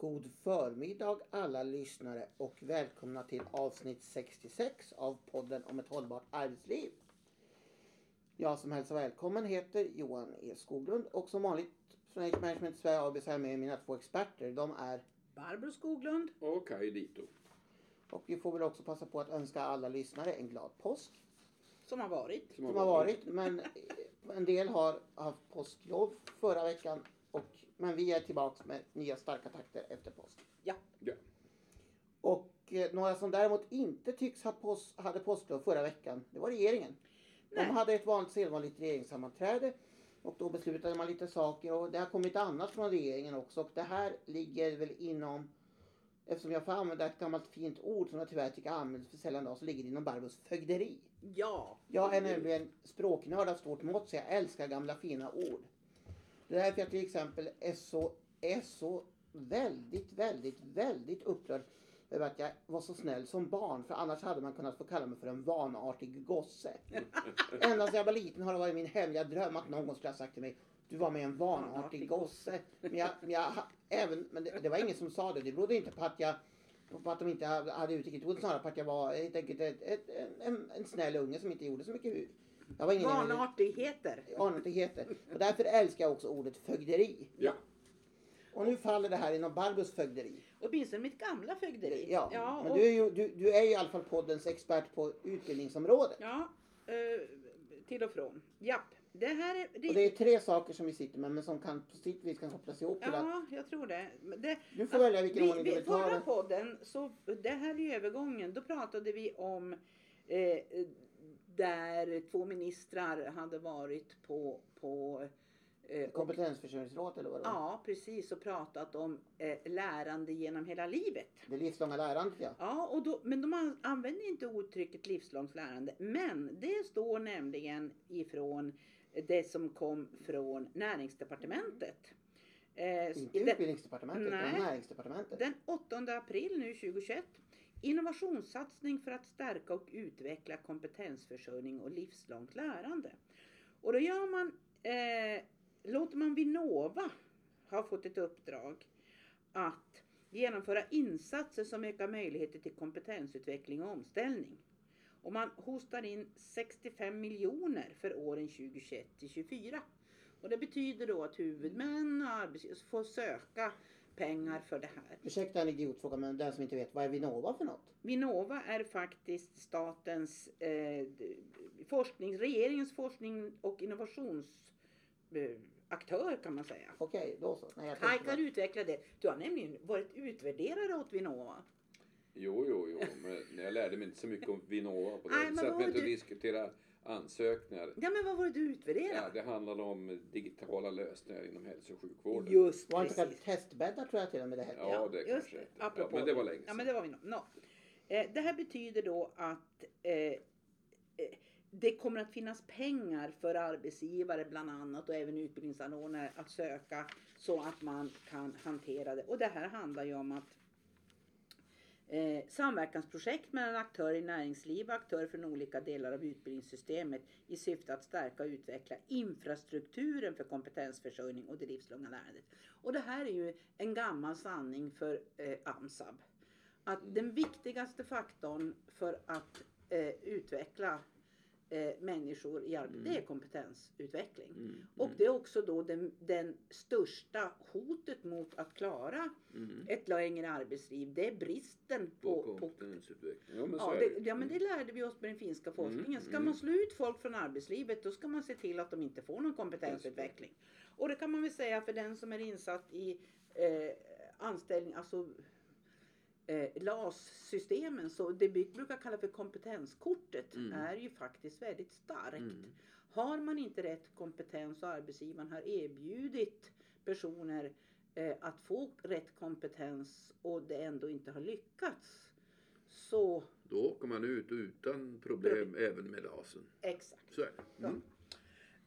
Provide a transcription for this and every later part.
God förmiddag alla lyssnare och välkomna till avsnitt 66 av podden om ett hållbart arbetsliv. Jag som hälsar välkommen heter Johan E Skoglund och som vanligt från Age Management Sverige AB så är jag med mina två experter. De är Barbro Skoglund. Och Kaj Dito. och vi får väl också passa på att önska alla lyssnare en glad påsk Som har varit. som har varit. Men en del har haft påsklov förra veckan och, men vi är tillbaks med nya starka takter efter påsk. Ja. Ja. Och eh, några som däremot inte tycks ha pås hade påsklov förra veckan, det var regeringen. Nej. De hade ett vanligt sedvanligt regeringssammanträde och då beslutade man lite saker och det har kommit annat från regeringen också och det här ligger väl inom Eftersom jag får använda ett gammalt fint ord som jag tyvärr tycker används för sällan idag så ligger det inom Barbros fögderi. Ja. Jag är nämligen språknörd av stort mått så jag älskar gamla fina ord. Det är därför jag till exempel är så, är så väldigt, väldigt, väldigt upprörd över att jag var så snäll som barn. För annars hade man kunnat få kalla mig för en vanartig gosse. Ända sedan jag var liten har det varit min hemliga dröm att någon gång skulle ha sagt till mig du var med en vanartig gosse. Men, jag, men, jag, även, men det, det var ingen som sa det. Det berodde inte på att jag på att de inte hade hade uttrycket. Det berodde snarare på att jag var helt enkelt ett, ett, en, en snäll unge som inte gjorde så mycket jag var ingen Vanartigheter. vanartigheter. Och därför älskar jag också ordet fögderi. Ja. Och nu faller det här inom Barbros fögderi. Åtminstone mitt gamla fögderi. Ja, men och, du är ju du, du är ju i alla fall poddens expert på utbildningsområdet. Ja, eh, till och från. Japp. Det här är... Och det är tre saker som vi sitter med men som kan på sitt vis kan kopplas ihop till att Ja, jag tror det. Det du får välja vilken vi, ordning du vi, vill ta förra det. podden, så det här är ju övergången, då pratade vi om eh, där två ministrar hade varit på, på eh, Kompetensförsörjningsrådet eller vad det var. Ja, precis och pratat om eh, lärande genom hela livet. Det livslånga lärandet ja. Ja, och då, men de an- använder inte uttrycket livslångt lärande. Men det står nämligen ifrån det som kom från näringsdepartementet. Eh, Inte utbildningsdepartementet utan näringsdepartementet. den 8 april nu 2021. Innovationssatsning för att stärka och utveckla kompetensförsörjning och livslångt lärande. Och då gör man, eh, låter man Vinnova ha fått ett uppdrag att genomföra insatser som ökar möjligheter till kompetensutveckling och omställning. Och man hostar in 65 miljoner för åren 2021 till 2024. Och det betyder då att huvudmän och arbetsgivare får söka pengar för det här. Ursäkta en idiotfråga men den som inte vet, vad är Vinnova för något? Vinnova är faktiskt statens eh, forskning, regeringens forskning och innovationsaktör eh, aktör kan man säga. Okej, då så. Nej, jag kan bara- utveckla det. Du har nämligen varit utvärderare åt Vinnova. Jo, jo, jo. Men jag lärde mig inte så mycket om Vinnova på Nej, det. att inte du- diskutera ansökningar. Ja men vad var det du Ja, utvärderade? det handlade om digitala lösningar inom hälso och sjukvården. Just Var inte testbäddar tror jag till och med det hette. Ja, det just kanske. Ja, men det var länge Ja, men sedan. det var vi nog. No. Eh, det här betyder då att eh, eh, det kommer att finnas pengar för arbetsgivare bland annat och även utbildningsanordnare att söka så att man kan hantera det. Och det här handlar ju om att Eh, samverkansprojekt mellan aktörer i näringsliv och aktörer från olika delar av utbildningssystemet i syfte att stärka och utveckla infrastrukturen för kompetensförsörjning och det livslånga lärandet. Och det här är ju en gammal sanning för eh, AMSAB. Att den viktigaste faktorn för att eh, utveckla eh, människor i arbete, det är kompetensutveckling. Mm, Och det är också då den, den största hotet mot att klara mm. ett längre arbetsliv, det är bristen På på, kompetensutveckling. Ja, men Ja, det, ja men det lärde vi oss med den finska forskningen. Ska mm. man slå ut folk från arbetslivet då ska man se till att de inte får någon kompetensutveckling. Och det kan man väl säga för den som är insatt i eh, anställning, alltså eh, LAS-systemen, så det vi brukar kalla för kompetenskortet Mm. är ju faktiskt väldigt starkt. Mm. Har man inte rätt kompetens och arbetsgivaren har erbjudit personer eh, att få rätt kompetens och det ändå inte har lyckats. Så Då åker man ut utan problem även med lasen. exakt. Så är det. Mm.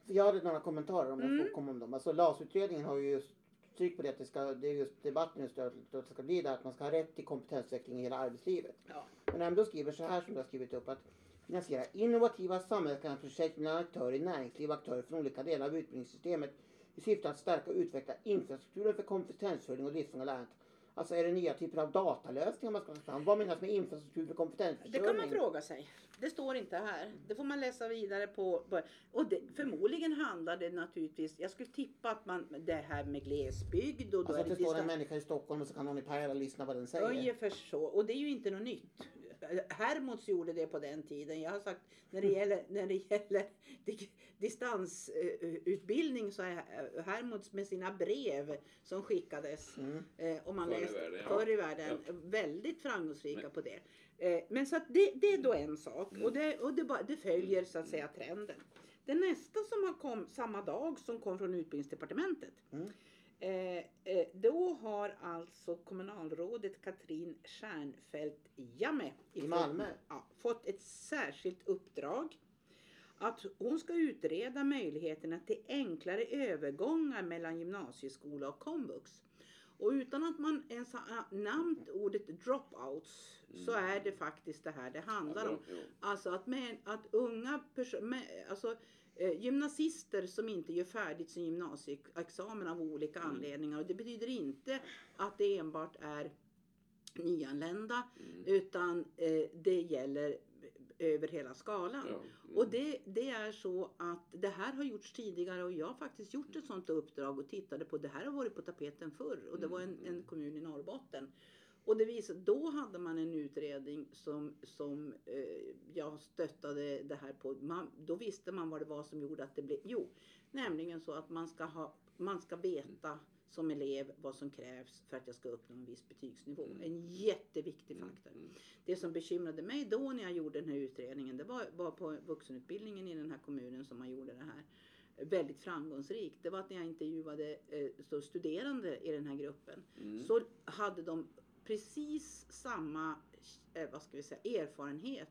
Jag hade några kommentarer om jag Mm. får komma om dem. Alltså LAS-utredningen har ju just tryckt på det att det ska, det är just debatten just att det ska bli det att man ska ha rätt till kompetensutveckling i hela arbetslivet. Ja. Men ändå skriver så här som du har skrivit upp att finansiera innovativa samverkansprojekt mellan aktörer i näringsliv och aktörer från olika delar av utbildningssystemet i syfte att stärka och utveckla infrastrukturen för kompetensförsörjning och livslånga lärandet. Alltså är det nya typer av datalösningar man ska ta fram? Vad menas med infrastruktur för kompetensförsörjning? Det kan man fråga sig. Det står inte här. Det får man läsa vidare på. Och det, förmodligen handlar det naturligtvis, jag skulle tippa att man, det här med glesbygd och Alltså att det det står en människa i Stockholm och så kan någon i Pajala lyssna vad den säger. Ungefär så. Och det är ju inte något nytt. Hermods gjorde det på den tiden. Jag har sagt när det gäller, när det gäller di- distansutbildning så är Hermods med sina brev som skickades Mm. eh, om man Förr i läste världen, ja. förr i världen Ja. väldigt framgångsrika Men- på det. Eh, men så att det, det är då en sak Mm. och, det, och det, det följer så att säga trenden. Det nästa som har kom samma dag som kom från utbildningsdepartementet Mm. Eh, eh, då har alltså kommunalrådet Katrin Stjernfeldt Jamme I Malmö? Ja, fått ett särskilt uppdrag. Att hon ska utreda möjligheterna till enklare övergångar mellan gymnasieskola och komvux. Och utan att man ens har nämnt ordet dropouts så Mm. är det faktiskt det här det handlar om. Alltså att, med, att unga personer, alltså gymnasister som inte gör färdigt sin gymnasieexamen av olika Mm. anledningar. Och det betyder inte att det enbart är nyanlända Mm. utan eh, det gäller över hela skalan. Ja. Mm. Och det, det är så att det här har gjorts tidigare och jag har faktiskt gjort ett sånt uppdrag och tittade på det här har varit på tapeten förr och det var en, Mm. en kommun i Norrbotten. Och det visade, då hade man en utredning som, som eh, jag stöttade det här på. Man, då visste man vad det var som gjorde att det blev, jo, nämligen så att man ska, ha, man ska veta som elev vad som krävs för att jag ska uppnå en viss betygsnivå. Mm. En jätteviktig faktor. Mm. Det som bekymrade mig då när jag gjorde den här utredningen, det var, var på vuxenutbildningen i den här kommunen som man gjorde det här väldigt framgångsrikt. Det var att när jag intervjuade eh, så studerande i den här gruppen Mm. så hade de precis samma eh, vad ska vi säga, erfarenhet,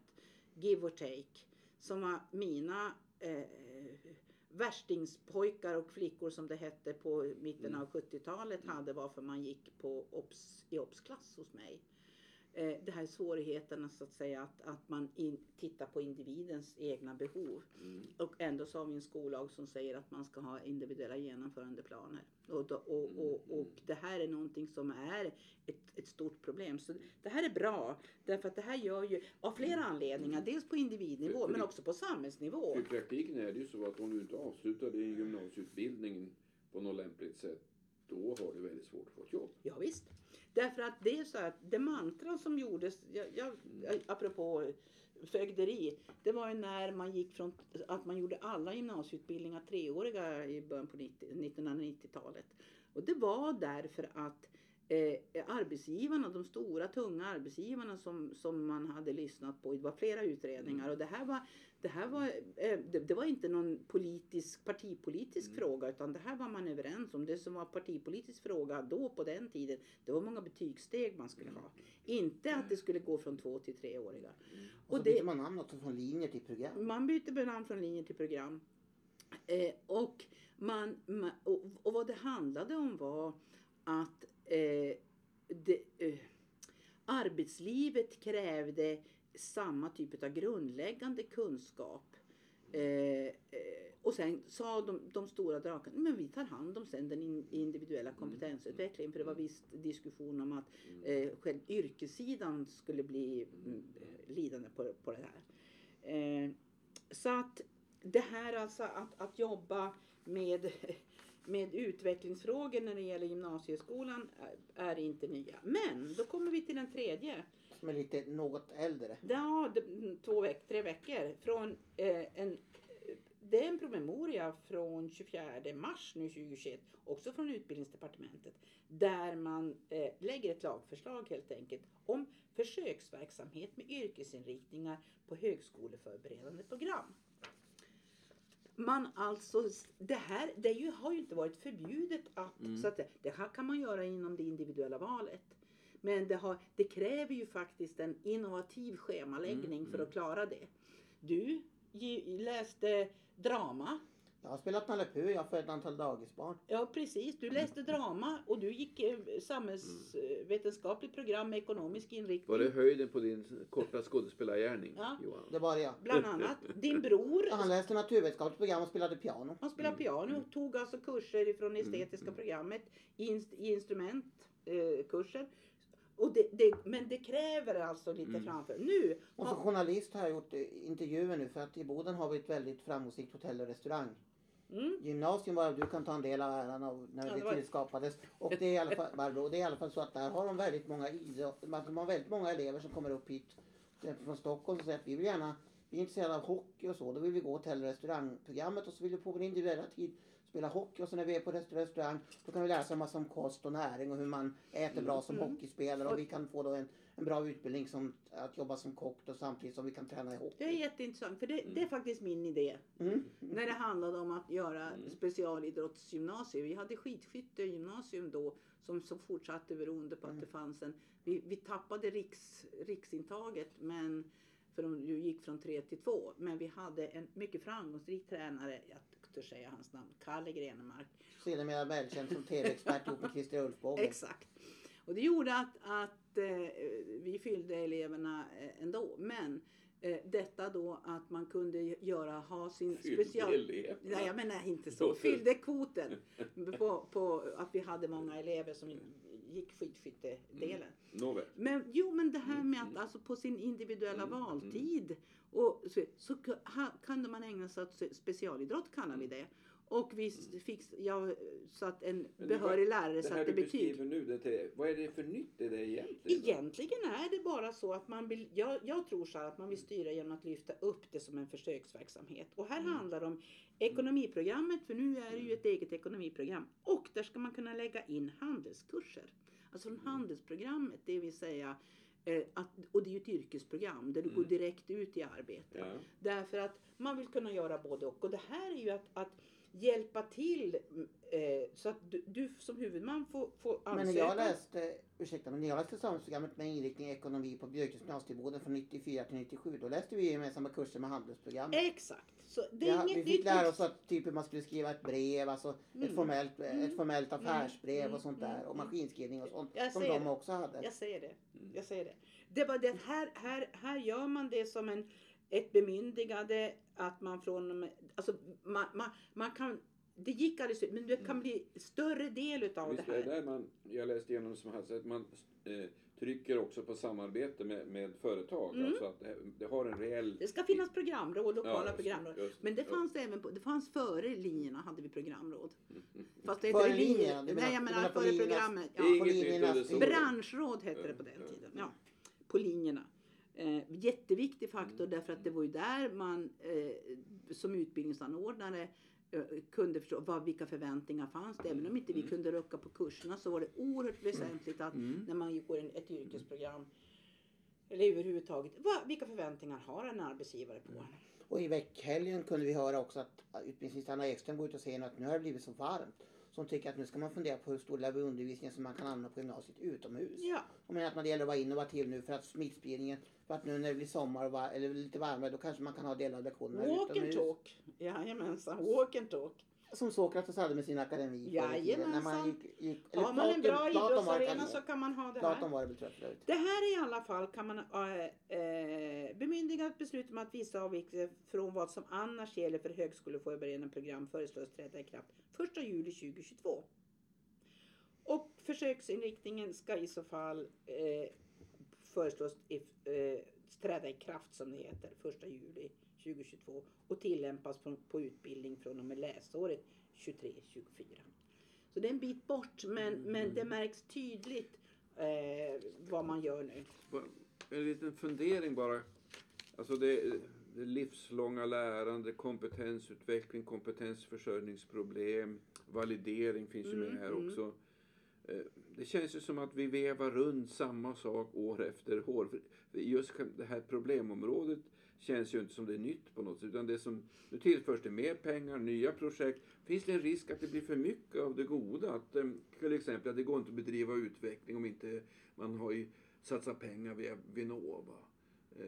give or take, som mina eh, värstingspojkar och flickor som det hette på mitten Mm. av 70-talet hade varför man gick på obs, i obsklass hos mig. Eh, det här svårigheterna så att säga att, att man in, tittar på individens egna behov. Mm. Och ändå så har vi en skollag som säger att man ska ha individuella genomförandeplaner. Och, då, och, och, Mm. och det här är någonting som är ett, ett stort problem. Så det här är bra därför att det här gör ju av flera anledningar. Dels på individnivå För- för men också på samhällsnivå. I praktiken är det ju så att om du inte avslutar din gymnasieutbildning på något lämpligt sätt, då har du väldigt svårt att få ett jobb. Ja, visst. Därför att det är så att det mantra som gjordes, jag, jag, apropå fögderi, det var ju när man gick från att man gjorde alla gymnasieutbildningar treåriga i början på 90, 1990-talet. Och det var därför att eh, arbetsgivarna, de stora tunga arbetsgivarna som, som man hade lyssnat på, det var flera utredningar och det här var, det här var, eh, det, det var inte någon politisk, partipolitisk Mm. fråga utan det här var man överens om. Det som var partipolitisk fråga då på den tiden, det var många betygssteg man skulle ha. Inte att det skulle gå från två till treåriga. Och så det- byter man namn också från linjer till program. Man byter namn från linje till program. Eh, och, man, man, och, och vad det handlade om var att eh, det, eh, arbetslivet krävde samma typ av grundläggande kunskap. Eh, eh, och sen sa de, de stora drakarna, men vi tar hand om sen den in, individuella kompetensutvecklingen. För det var viss diskussion om att eh, själv yrkessidan skulle bli mm, lidande på, på det här. Eh, så att det här alltså att, att jobba med, med utvecklingsfrågor när det gäller gymnasieskolan är, är inte nya. Men då kommer vi till den tredje. Som är lite något äldre. Ja, det, två veck, tre veckor. Från, eh, en, det är en promemoria från 24 mars nu 2021, också från utbildningsdepartementet. Där man eh, lägger ett lagförslag helt enkelt om försöksverksamhet med yrkesinriktningar på högskoleförberedande program. Man alltså, det här det ju, har ju inte varit förbjudet att, Mm. så att det, det här kan man göra inom det individuella valet. Men det, har, det kräver ju faktiskt en innovativ schemaläggning Mm, för mm. att klara det. Du läste drama. Jag har spelat Nalle Puh, jag har fött ett antal dagisbarn. Ja precis, du läste drama och du gick eh, samhällsvetenskapligt program med ekonomisk inriktning. Var det höjden på din korta skådespelargärning, Ja. Johan? Det var jag. Bland annat. Din bror Han läste naturvetenskapligt program och spelade piano. Han spelade piano, tog alltså kurser från estetiska programmet i, ins- i instrument. eh. Och det, det, men det kräver alltså lite Mm. framför. Nu Och har- som journalist har jag gjort eh, intervjuer nu för att i Boden har vi ett väldigt framgångsrikt hotell och restaurang. Mm, Gymnasium var du kan ta en del av äran av när Ja, det var- tillskapades. Och det är, i alla fall, Barbro, det är i alla fall så att där har de väldigt många idrott, de har väldigt många elever som kommer upp hit från Stockholm och säger att vi vill gärna, vi är intresserade av hockey och så. Då vill vi gå till restaurangprogrammet och så vill vi på vår individuella tid spela hockey och så när vi är på restaurang, då kan vi lära oss en massa om kost och näring och hur man äter bra som Mm. hockeyspelare och vi kan få då en, en bra utbildning som att jobba som kock då samtidigt som vi kan träna i hockey. det är jätteintressant för det, det är faktiskt min idé. Mm. När det handlade om att göra Mm. specialidrottsgymnasium. Vi hade skidskyttegymnasium då som så fortsatte beroende på att det fanns en... Vi, vi tappade riks, riksintaget men för de gick från tre till två. Men vi hade en mycket framgångsrik tränare, jag törs säga hans namn, Kalle Grenemark. Sedermera välkänd som tv-expert ihop med Christer Ulfbåge. Exakt. Och det gjorde att, att eh, vi fyllde eleverna eh, ändå. Men eh, detta då att man kunde göra, ha sin Fyllde special... eleverna. Nej, jag menar inte så. Fyllde kvoten på, på att vi hade många elever som gick skidskyttedelen. Nåväl. Men jo, men det här Mm, med mm. att alltså på sin individuella Mm, valtid och så, så kunde man ägna sig åt specialidrott kallar vi det. Och vi s- fick, jag satt en Mm. Behörig lärare Det här satte du betyg. beskriver nu, det, vad är det för nytt i det egentligen? Egentligen är det bara så att man vill, jag, jag tror så här att man vill styra genom att lyfta upp det som en försöksverksamhet. Och här Mm. handlar det om ekonomiprogrammet, för nu är det ju ett eget ekonomiprogram. Och där ska man kunna lägga in handelskurser. Alltså Mm. från handelsprogrammet, det vill säga att, och det är ju ett yrkesprogram där du går Mm. direkt ut i arbete. Ja. Därför att man vill kunna göra både och. Och det här är ju att, att hjälpa till mm, eh, så att du, du som huvudman får, får ansöka. Men när jag läste, ursäkta, men när jag läste samhällsprogrammet med inriktning ekonomi på Björkes Boden från 94 till 97, då läste vi gemensamma kurser med handelsprogrammet. Exakt. Så det är Ja, inget vi nytt. fick lära oss att typ hur man skulle skriva ett brev, alltså ett, Mm. formellt, Mm. ett formellt affärsbrev Mm. och sånt där. Och Mm. maskinskrivning och sånt som de det. också hade. Jag säger det. Mm. Jag säger det. Det var det här, här, här gör man det som en, ett bemyndigande att man från alltså man, man, man kan, det gick alldeles men det kan bli större del utav det Visst det här. där man, jag läste igenom som här, så att man eh, trycker också på samarbete med, med företag. Mm. Alltså att det, det har en reell... Det ska finnas programråd, lokala just- programråd. just- Men det ja. fanns det även på, det fanns före linjerna hade vi programråd. Mm, mm. Fast det Före heter linjer. linjerna? Menar- Nej, jag menar före programmet. Det Ja. Branschråd hette det på den Ja, tiden. ja. Ja, på linjerna. Eh, jätteviktig faktor Mm. därför att det var ju där man eh, som utbildningsanordnare eh, kunde förstå vad, vilka förväntningar fanns det. Även om inte vi Mm. kunde rucka på kurserna så var det oerhört väsentligt att Mm. när man går in ett yrkesprogram eller överhuvudtaget, vad, vilka förväntningar har en arbetsgivare på en? Och i veckhelgen kunde vi höra också att utbildningsminister Anna Ekström går ut och säger att nu har det blivit så varmt. Så hon tycker att nu ska man fundera på hur stor del av undervisningen som man kan använda på gymnasiet utomhus. Ja, Hon menar att man det gäller att vara innovativ nu för att smittspridningen, för att nu när det blir sommar och var, eller lite varmare då kanske man kan ha delar av lektionerna walk and talk. Jajamensan, walk and talk. Som Sokrates hade med sin akademi tiden, när man Jajamensan. gick, gick, eller Har man en Platon- bra Platon idrottsarena så kan man ha det Platon här. var det väl förut. Det här i alla fall kan man äh, äh, bemyndiga ett beslut om att vissa avvikelser från vad som annars gäller för högskoleförberedande program föreslås träda i kraft 1 juli 2022. Och försöksinriktningen ska i så fall eh, föreslås i, eh, träda i kraft som det heter 1 juli 2022 och tillämpas på, på utbildning från och med läsåret 23-24. Så det är en bit bort men, men det märks tydligt eh, vad man gör nu. En liten fundering bara. Alltså det, det livslånga lärande, kompetensutveckling, kompetensförsörjningsproblem, validering finns ju med Mm, här mm. också. Eh, Det känns ju som att vi vevar runt samma sak år efter år. För Just det här problemområdet känns ju inte som det är nytt på något sätt. Utan det som, nu tillförs det mer pengar, nya projekt. Finns det en risk att det blir för mycket av det goda? Att, eh, till exempel att det går inte att bedriva utveckling om inte man har satsat pengar via Vinnova. Eh,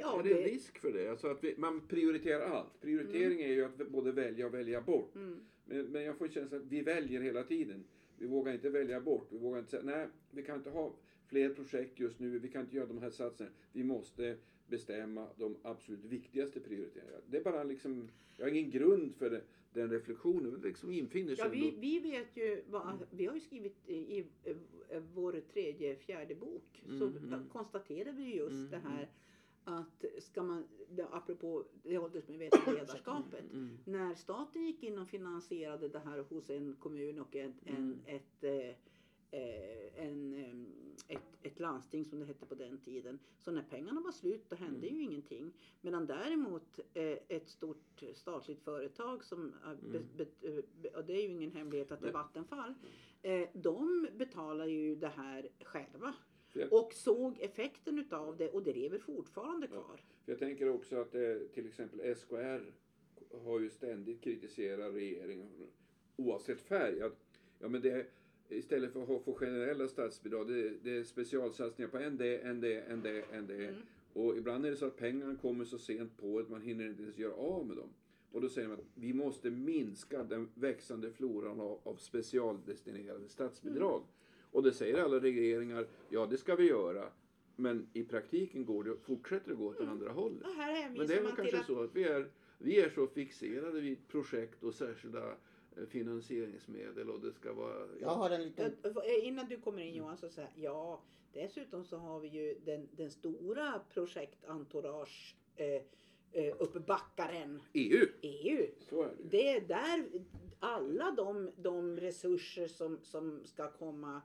Ja, är det en det- risk för det? Alltså att vi, man prioriterar allt. Prioritering är ju att både välja och välja bort. Mm. Men, men jag får känslan att vi väljer hela tiden. Vi vågar inte välja bort. Vi vågar inte säga nej, vi kan inte ha fler projekt just nu. Vi kan inte göra de här satsningarna. Vi måste bestämma de absolut viktigaste prioriteringarna. Det är bara liksom, jag har ingen grund för det, den reflektionen. Det liksom infinner sig Ja, vi, vi vet ju vad, vi har ju skrivit i, eh, vår tredje, fjärde bok så Mm, mm. konstaterar vi just Mm, det här att ska man, apropå det åldersmedvetna ledarskapet, Mm. när staten gick in och finansierade det här hos en kommun och ett, en, Mm. ett, eh, eh, en, em, ett, ett landsting som det hette på den tiden. Så när pengarna var slut då hände Mm. ju ingenting. Medan däremot eh, ett stort statligt företag som, eh, be, Mm. be, eh, och det är ju ingen hemlighet att det är. Vattenfall. Eh, de betalar ju det här själva. Jag, Och såg effekten utav det och det lever fortfarande Ja. kvar. för jag tänker också att eh, till exempel SKR har ju ständigt kritiserat regeringen oavsett färg. Att, ja, men det, istället för att få generella statsbidrag, det, det är specialsatsningar på en det, en det, en det, en det. Mm. Och ibland är det så att pengarna kommer så sent på att man hinner inte ens göra av med dem. Och då säger man att vi måste minska den växande floran av, av specialdestinerade statsbidrag. Och det säger alla regeringar, ja det ska vi göra. Men i praktiken går det, fortsätter det gå åt andra hållet. Men det är väl kanske att så att vi är, vi är så fixerade vid projekt och särskilda eh, finansieringsmedel och det ska vara... Jag har en liten... Eh, Innan du kommer in Johan så säger jag, ja dessutom så har vi ju den, den stora projektentourage eh, eh, uppbackaren EU! EU. Så är det. Det är där alla de, de resurser som, som ska komma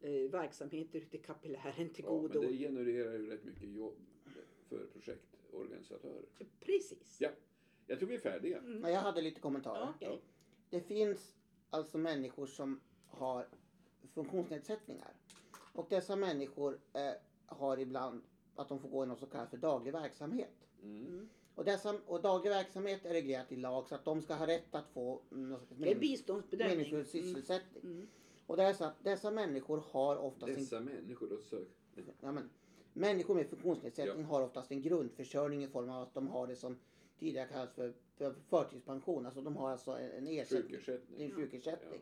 eh, verksamheter ute i kapillären till Ja, godo. men det genererar ju rätt mycket jobb för projektorganisatörer. Precis. Ja, jag tror vi är färdiga. Mm. Ja, jag hade lite kommentarer. Ja, okej. Det finns alltså människor som har funktionsnedsättningar. Och dessa människor eh, har ibland att de får gå i något som kallas för daglig verksamhet. Mm. Och, dessa, och daglig verksamhet är reglerat i lag så att de ska ha rätt att få mm, något slags Det är mening- biståndsbedömning. meningsfull sysselsättning. Mm. Och det är så att dessa människor har oftast en, Dessa människor då sök... ja, men, Människor med funktionsnedsättning har oftast en grundförsörjning i form av att de har det som tidigare kallades för, för förtidspension. Alltså de har alltså en, en ersättning. Sjukersättning. en sjukersättning.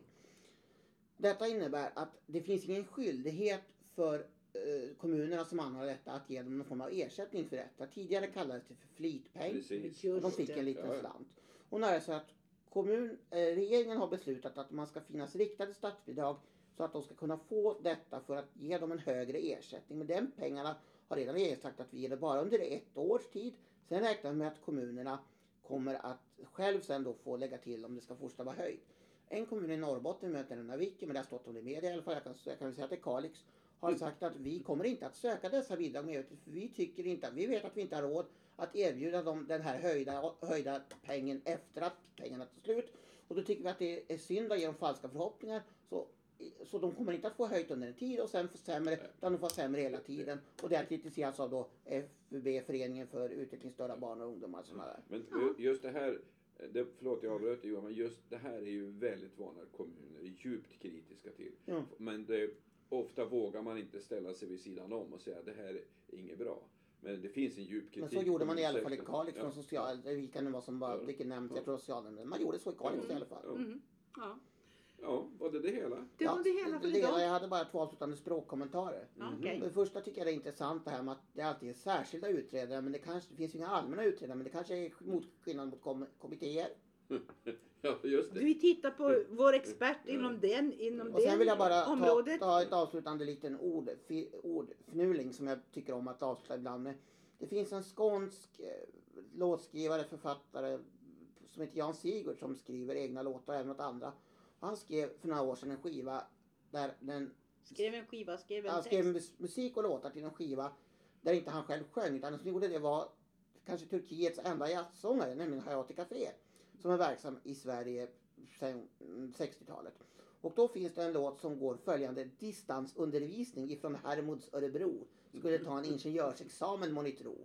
Detta innebär att det finns ingen skyldighet för eh, kommunerna som anhåller detta att ge dem någon form av ersättning för detta. Tidigare kallades det för flitpeng. Precis. Och de fick en liten Ja, ja. slant. Och nu är det så att kommun, eh, regeringen har beslutat att man ska finnas riktade statsbidrag så att de ska kunna få detta för att ge dem en högre ersättning. Men den pengarna har redan regeringen sagt att vi ger det bara under ett års tid. Sen räknar vi med att kommunerna kommer att själv sen då få lägga till om det ska fortsätta vara höjt. En kommun i Norrbotten, möter den Viken, men det har stått om det i media i alla fall, jag kan, jag kan säga att det är Kalix, har sagt att vi kommer inte att söka dessa bidrag mer, för vi tycker inte, vi vet att vi inte har råd att erbjuda dem den här höjda, höjda pengen efter att pengarna tar slut. Och då tycker vi att det är synd att ge dem falska förhoppningar. Så, så de kommer inte att få höjt under en tid och sen få sämre, utan de får sämre hela tiden. Och det här kritiseras av då FUB, Föreningen för utvecklingsstörda barn och ungdomar. och där. Men ju- just det här, det, förlåt jag avbröt Johan, men just det här är ju väldigt vanliga kommuner är djupt kritiska till. Ja. Men det, ofta vågar man inte ställa sig vid sidan om och säga det här är inget bra. Men det finns en djup kritik. Men så gjorde man i alla fall i. Kalix från social, vilka nu var som var, Ja. vilken nämnd, Ja. jag tror socialnämnden. Man gjorde så i Kalix i alla fall. Ja. Mm. Ja. ja, var det det hela? Det var det hela för det, idag. Jag hade bara två avslutande språkkommentarer. Okej. För det första tycker jag det är intressant det här med att det alltid är särskilda utredare men det kanske det finns ju inga allmänna utredare men det kanske är mot, skillnad mot kom, kommittéer. Ja, just det. Vi tittar på vår expert inom den, inom Och sen vill jag bara ta, området. ta ett avslutande liten ord, fi, ordfnuling som jag tycker om att avsluta ibland med. Det finns en skånsk eh, låtskrivare, författare som heter Jan Sigurd som skriver egna låtar även åt andra. Han skrev för några år sedan en skiva där den Skrev en skiva, skrev en Han text. skrev mus- musik och låtar till en skiva där inte han själv sjöng utan den som gjorde det var kanske Turkiets enda jazzsångare, nämligen Hayati Café som är verksam i Sverige sedan mm, 60-talet. Och då finns det en låt som går följande distansundervisning ifrån Hermods Örebro. Skulle ta en ingenjörsexamen må ni tro.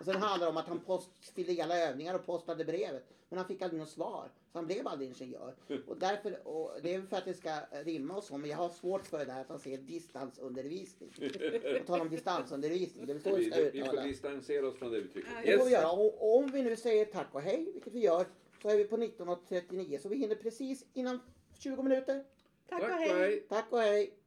Och sen handlar det om att han post, fyllde i alla övningar och postade brevet. Men han fick aldrig något svar. Så han blev aldrig ingenjör. Och därför, och det är för att det ska rimma och så, men jag har svårt för det där att han säger distansundervisning. Och talar om distansundervisning, det är så Vi, ska vi får distansera oss från det uttrycket. Ja, Det får vi göra. Och, och om vi nu säger tack och hej, vilket vi gör, så är vi på 19.39 så vi hinner precis innan 20 minuter. Tack och Tack hej. och hej. Tack och hej!